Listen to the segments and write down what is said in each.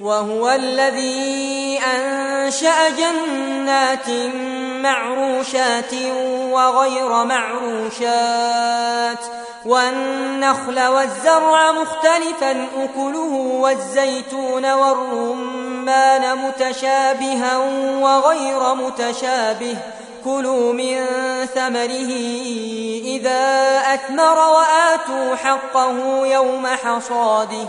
وهو الذي أنشأ جنات معروشات وغير معروشات والنخل والزرع مختلفا أكله والزيتون والرمان متشابها وغير متشابه. كلوا من ثمره إذا أثمر وآتوا حقه يوم حصاده.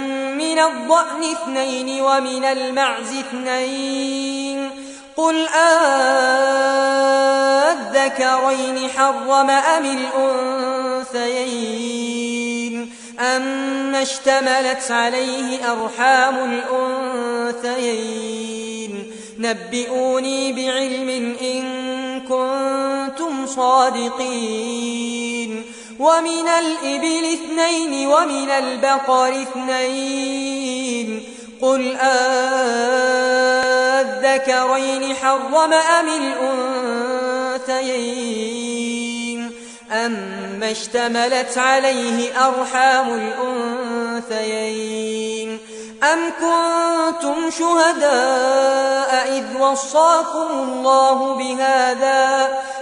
من الضأن اثنين ومن المعز اثنين. قل أذكرين حرم أم الأنثيين؟ أما اشتملت عليه أرحام الأنثيين. نبئوني بعلم إن كنتم صادقين. ومن الإبل اثنين ومن البقر اثنين. قل أذكرين حرم أم الأنثيين؟ أما اشتملت عليه أرحام الأنثيين. أم كنتم شهداء إذ وصاكم الله بهذا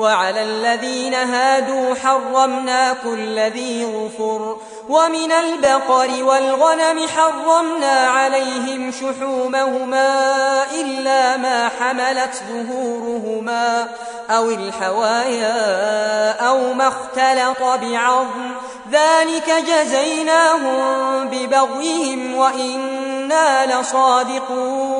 وعلى الذين هادوا حرمنا كل ذي غفر ومن البقر والغنم حرمنا عليهم شحومهما إلا ما حملت ظهورهما أو الحوايا أو ما اختلط بعظم ذلك جزيناهم ببغيهم وإنا لصادقون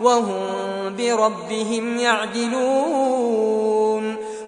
وهم بربهم يعدلون.